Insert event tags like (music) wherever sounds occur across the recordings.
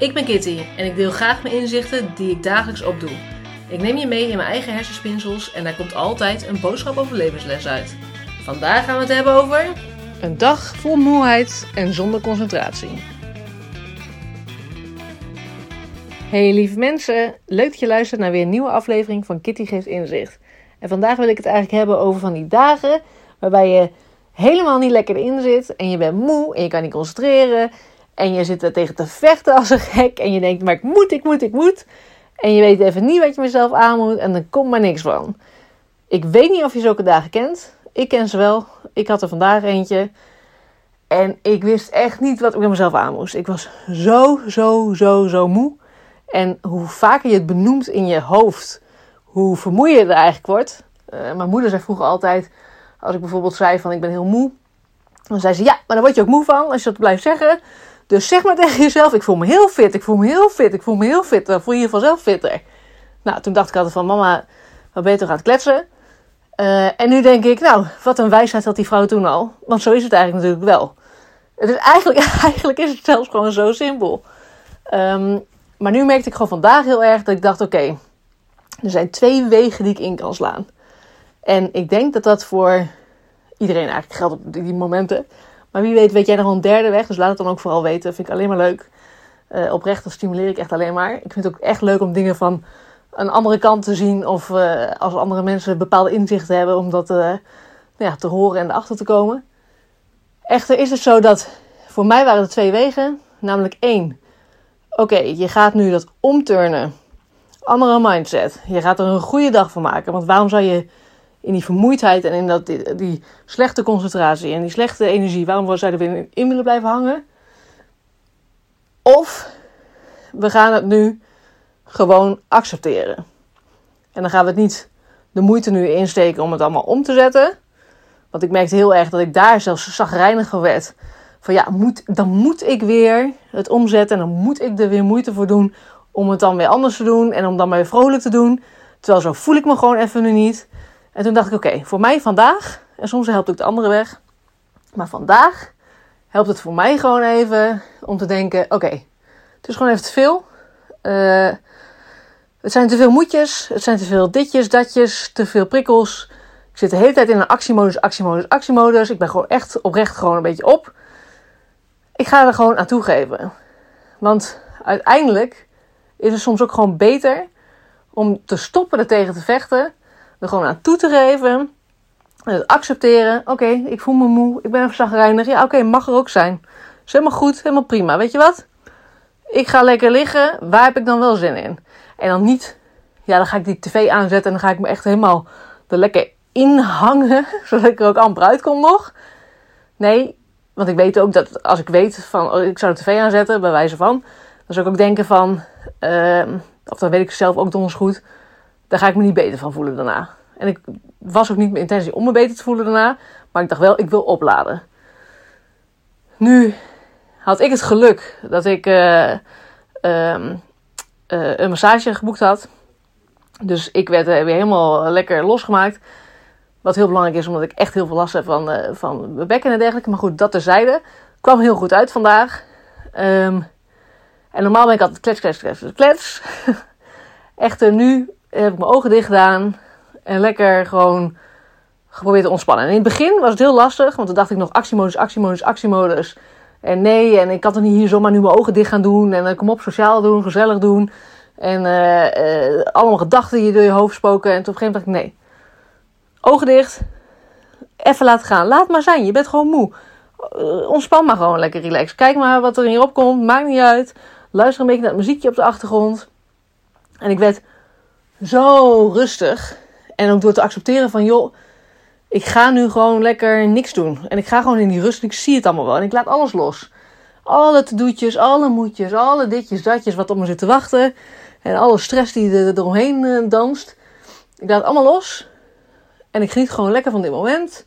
Ik ben Kitty en ik deel graag mijn inzichten die ik dagelijks opdoe. Ik neem je mee in mijn eigen hersenspinsels en daar komt altijd een boodschap over levensles uit. Vandaag gaan we het hebben over. Een dag vol moeheid en zonder concentratie. Hey lieve mensen, leuk dat je luistert naar weer een nieuwe aflevering van Kitty Geeft Inzicht. En vandaag wil ik het eigenlijk hebben over van die dagen waarbij je helemaal niet lekker in zit en je bent moe en je kan niet concentreren en je zit er tegen te vechten als een gek en je denkt maar ik moet, ik moet, ik moet. En je weet even niet wat je mezelf aan moet en er komt maar niks van. Ik weet niet of je zulke dagen kent. Ik ken ze wel. Ik had er vandaag eentje. En ik wist echt niet wat ik met mezelf aan moest. Ik was zo, zo, zo, zo moe. En hoe vaker je het benoemt in je hoofd, hoe vermoeiender er eigenlijk wordt. Uh, mijn moeder zei vroeger altijd, als ik bijvoorbeeld zei van ik ben heel moe. Dan zei ze, ja, maar dan word je ook moe van als je dat blijft zeggen. Dus zeg maar tegen jezelf, ik voel me heel fit, ik voel me heel fit, ik voel me heel fit. Dan voel je je vanzelf fitter. Nou, toen dacht ik altijd van, mama, wat ben je toch aan het kletsen? Uh, en nu denk ik, nou, wat een wijsheid had die vrouw toen al. Want zo is het eigenlijk natuurlijk wel. Het is eigenlijk, (laughs) eigenlijk is het zelfs gewoon zo simpel. Um, maar nu merkte ik gewoon vandaag heel erg dat ik dacht, oké, er zijn twee wegen die ik in kan slaan. En ik denk dat dat voor iedereen eigenlijk geldt op die momenten. Maar wie weet, weet jij nog een derde weg. Dus laat het dan ook vooral weten. Vind ik alleen maar leuk. Uh, oprecht, dat stimuleer ik echt alleen maar. Ik vind het ook echt leuk om dingen van een andere kant te zien. Of uh, als andere mensen bepaalde inzichten hebben. Om dat uh, nou ja, te horen en erachter te komen. Echter is het zo dat voor mij waren er twee wegen. Namelijk één. Oké, je gaat nu dat omturnen. Andere mindset. Je gaat er een goede dag van maken. Want waarom zou je in die vermoeidheid en in dat, die, slechte concentratie en die slechte energie, waarom zou je er weer in willen blijven hangen? Of we gaan het nu gewoon accepteren. En dan gaan we het niet de moeite nu insteken om het allemaal om te zetten. Want ik merkte heel erg dat ik daar zelfs zagrijniger werd. Van ja, dan moet ik weer het omzetten en dan moet ik er weer moeite voor doen om het dan weer anders te doen en om dan weer vrolijk te doen. Terwijl zo voel ik me gewoon even nu niet. En toen dacht ik, oké, voor mij vandaag, en soms helpt ook de andere weg, maar vandaag helpt het voor mij gewoon even om te denken, oké, het is gewoon even te veel. Uh, het zijn te veel moedjes, het zijn te veel ditjes, datjes, te veel prikkels. Ik zit de hele tijd in een actiemodus, actiemodus, actiemodus. Ik ben gewoon echt oprecht gewoon een beetje op. Ik ga er gewoon aan toegeven. Want uiteindelijk is het soms ook gewoon beter om te stoppen er tegen te vechten er gewoon aan toe te geven. Het accepteren. Oké, ik voel me moe. Ik ben even zagrijnig. Ja, oké, mag er ook zijn. Is helemaal goed. Helemaal prima. Weet je wat? Ik ga lekker liggen. Waar heb ik dan wel zin in? En dan niet... Ja, dan ga ik die tv aanzetten en dan ga ik me echt helemaal er lekker in hangen. (laughs) Zodat ik er ook amper uitkom nog. Nee, want ik weet ook dat als ik weet van... Oh, ik zou de tv aanzetten, bij wijze van... Dan zou ik ook denken van... Uh, of dan weet ik zelf ook donders goed daar ga ik me niet beter van voelen daarna. En ik was ook niet mijn intentie om me beter te voelen daarna. Maar ik dacht wel, ik wil opladen. Nu had ik het geluk dat ik uh, uh, een massage geboekt had. Dus ik werd weer helemaal lekker losgemaakt. Wat heel belangrijk is, omdat ik echt heel veel last heb van, van mijn bekken en dergelijke. Maar goed, dat terzijde. Kwam heel goed uit vandaag. Um, en normaal ben ik altijd klets, klets, klets, klets. (laughs) Echter, nu heb ik mijn ogen dicht gedaan en lekker gewoon geprobeerd te ontspannen. En in het begin was het heel lastig, want toen dacht ik nog actiemodus, actiemodus, actiemodus. En nee, en ik kan toch niet hier zomaar nu mijn ogen dicht gaan doen. En uh, kom op, sociaal doen, gezellig doen. En uh, uh, allemaal gedachten die door je hoofd spoken. En toen op een gegeven moment dacht ik, nee. Ogen dicht. Even laten gaan. Laat maar zijn. Je bent gewoon moe. ontspan maar gewoon lekker relax. Kijk maar wat er in je opkomt. Maakt niet uit. Luister een beetje naar het muziekje op de achtergrond. En ik werd zo rustig. En ook door te accepteren van, joh, ik ga nu gewoon lekker niks doen. En ik ga gewoon in die rust ik zie het allemaal wel. En ik laat alles los. Alle to-doetjes, alle moedjes, alle ditjes, datjes wat op me zit te wachten. En alle stress die er eromheen uh, danst. Ik laat het allemaal los. En ik geniet gewoon lekker van dit moment.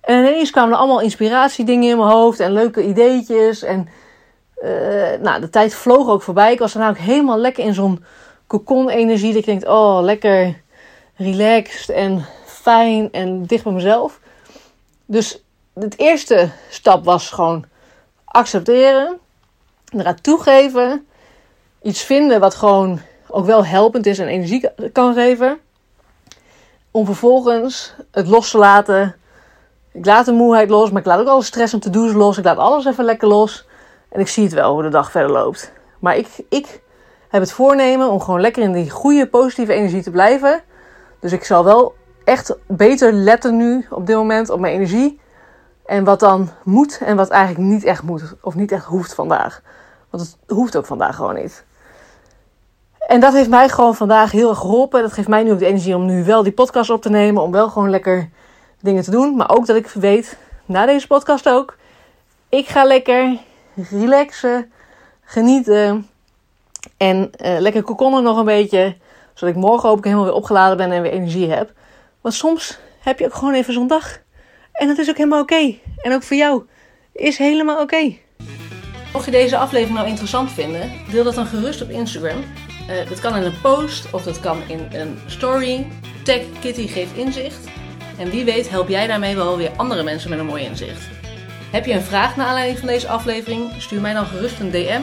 En ineens kwamen er allemaal inspiratiedingen in mijn hoofd. En leuke ideetjes. En uh, nou, de tijd vloog ook voorbij. Ik was dan ook helemaal lekker in zo'n cocon-energie. Dat ik denk, oh, lekker relaxed en fijn en dicht bij mezelf. Dus het eerste stap was gewoon accepteren. Eraan toegeven. iets vinden wat gewoon ook wel helpend is en energie kan geven. Om vervolgens het los te laten. Ik laat de moeheid los, maar ik laat ook alle stress om te doen los. Ik laat alles even lekker los. En ik zie het wel hoe de dag verder loopt. Maar ik, ik heb het voornemen om gewoon lekker in die goede, positieve energie te blijven. Dus ik zal wel echt beter letten nu op dit moment op mijn energie. En wat dan moet en wat eigenlijk niet echt moet. Of niet echt hoeft vandaag. Want het hoeft ook vandaag gewoon niet. En dat heeft mij gewoon vandaag heel erg geholpen. Dat geeft mij nu ook de energie om nu wel die podcast op te nemen. Om wel gewoon lekker dingen te doen. Maar ook dat ik weet, na deze podcast ook. Ik ga lekker relaxen, genieten. En uh, lekker kokonnen nog een beetje. Zodat ik morgen ook helemaal weer opgeladen ben en weer energie heb. Want soms heb je ook gewoon even zo'n dag. En dat is ook helemaal oké. En ook voor jou is helemaal oké. Mocht je deze aflevering nou interessant vinden, deel dat dan gerust op Instagram. Uh, dat kan in een post of dat kan in een story. Tag Kitty geeft inzicht. En wie weet help jij daarmee wel weer andere mensen met een mooi inzicht. Heb je een vraag naar aanleiding van deze aflevering? Stuur mij dan gerust een DM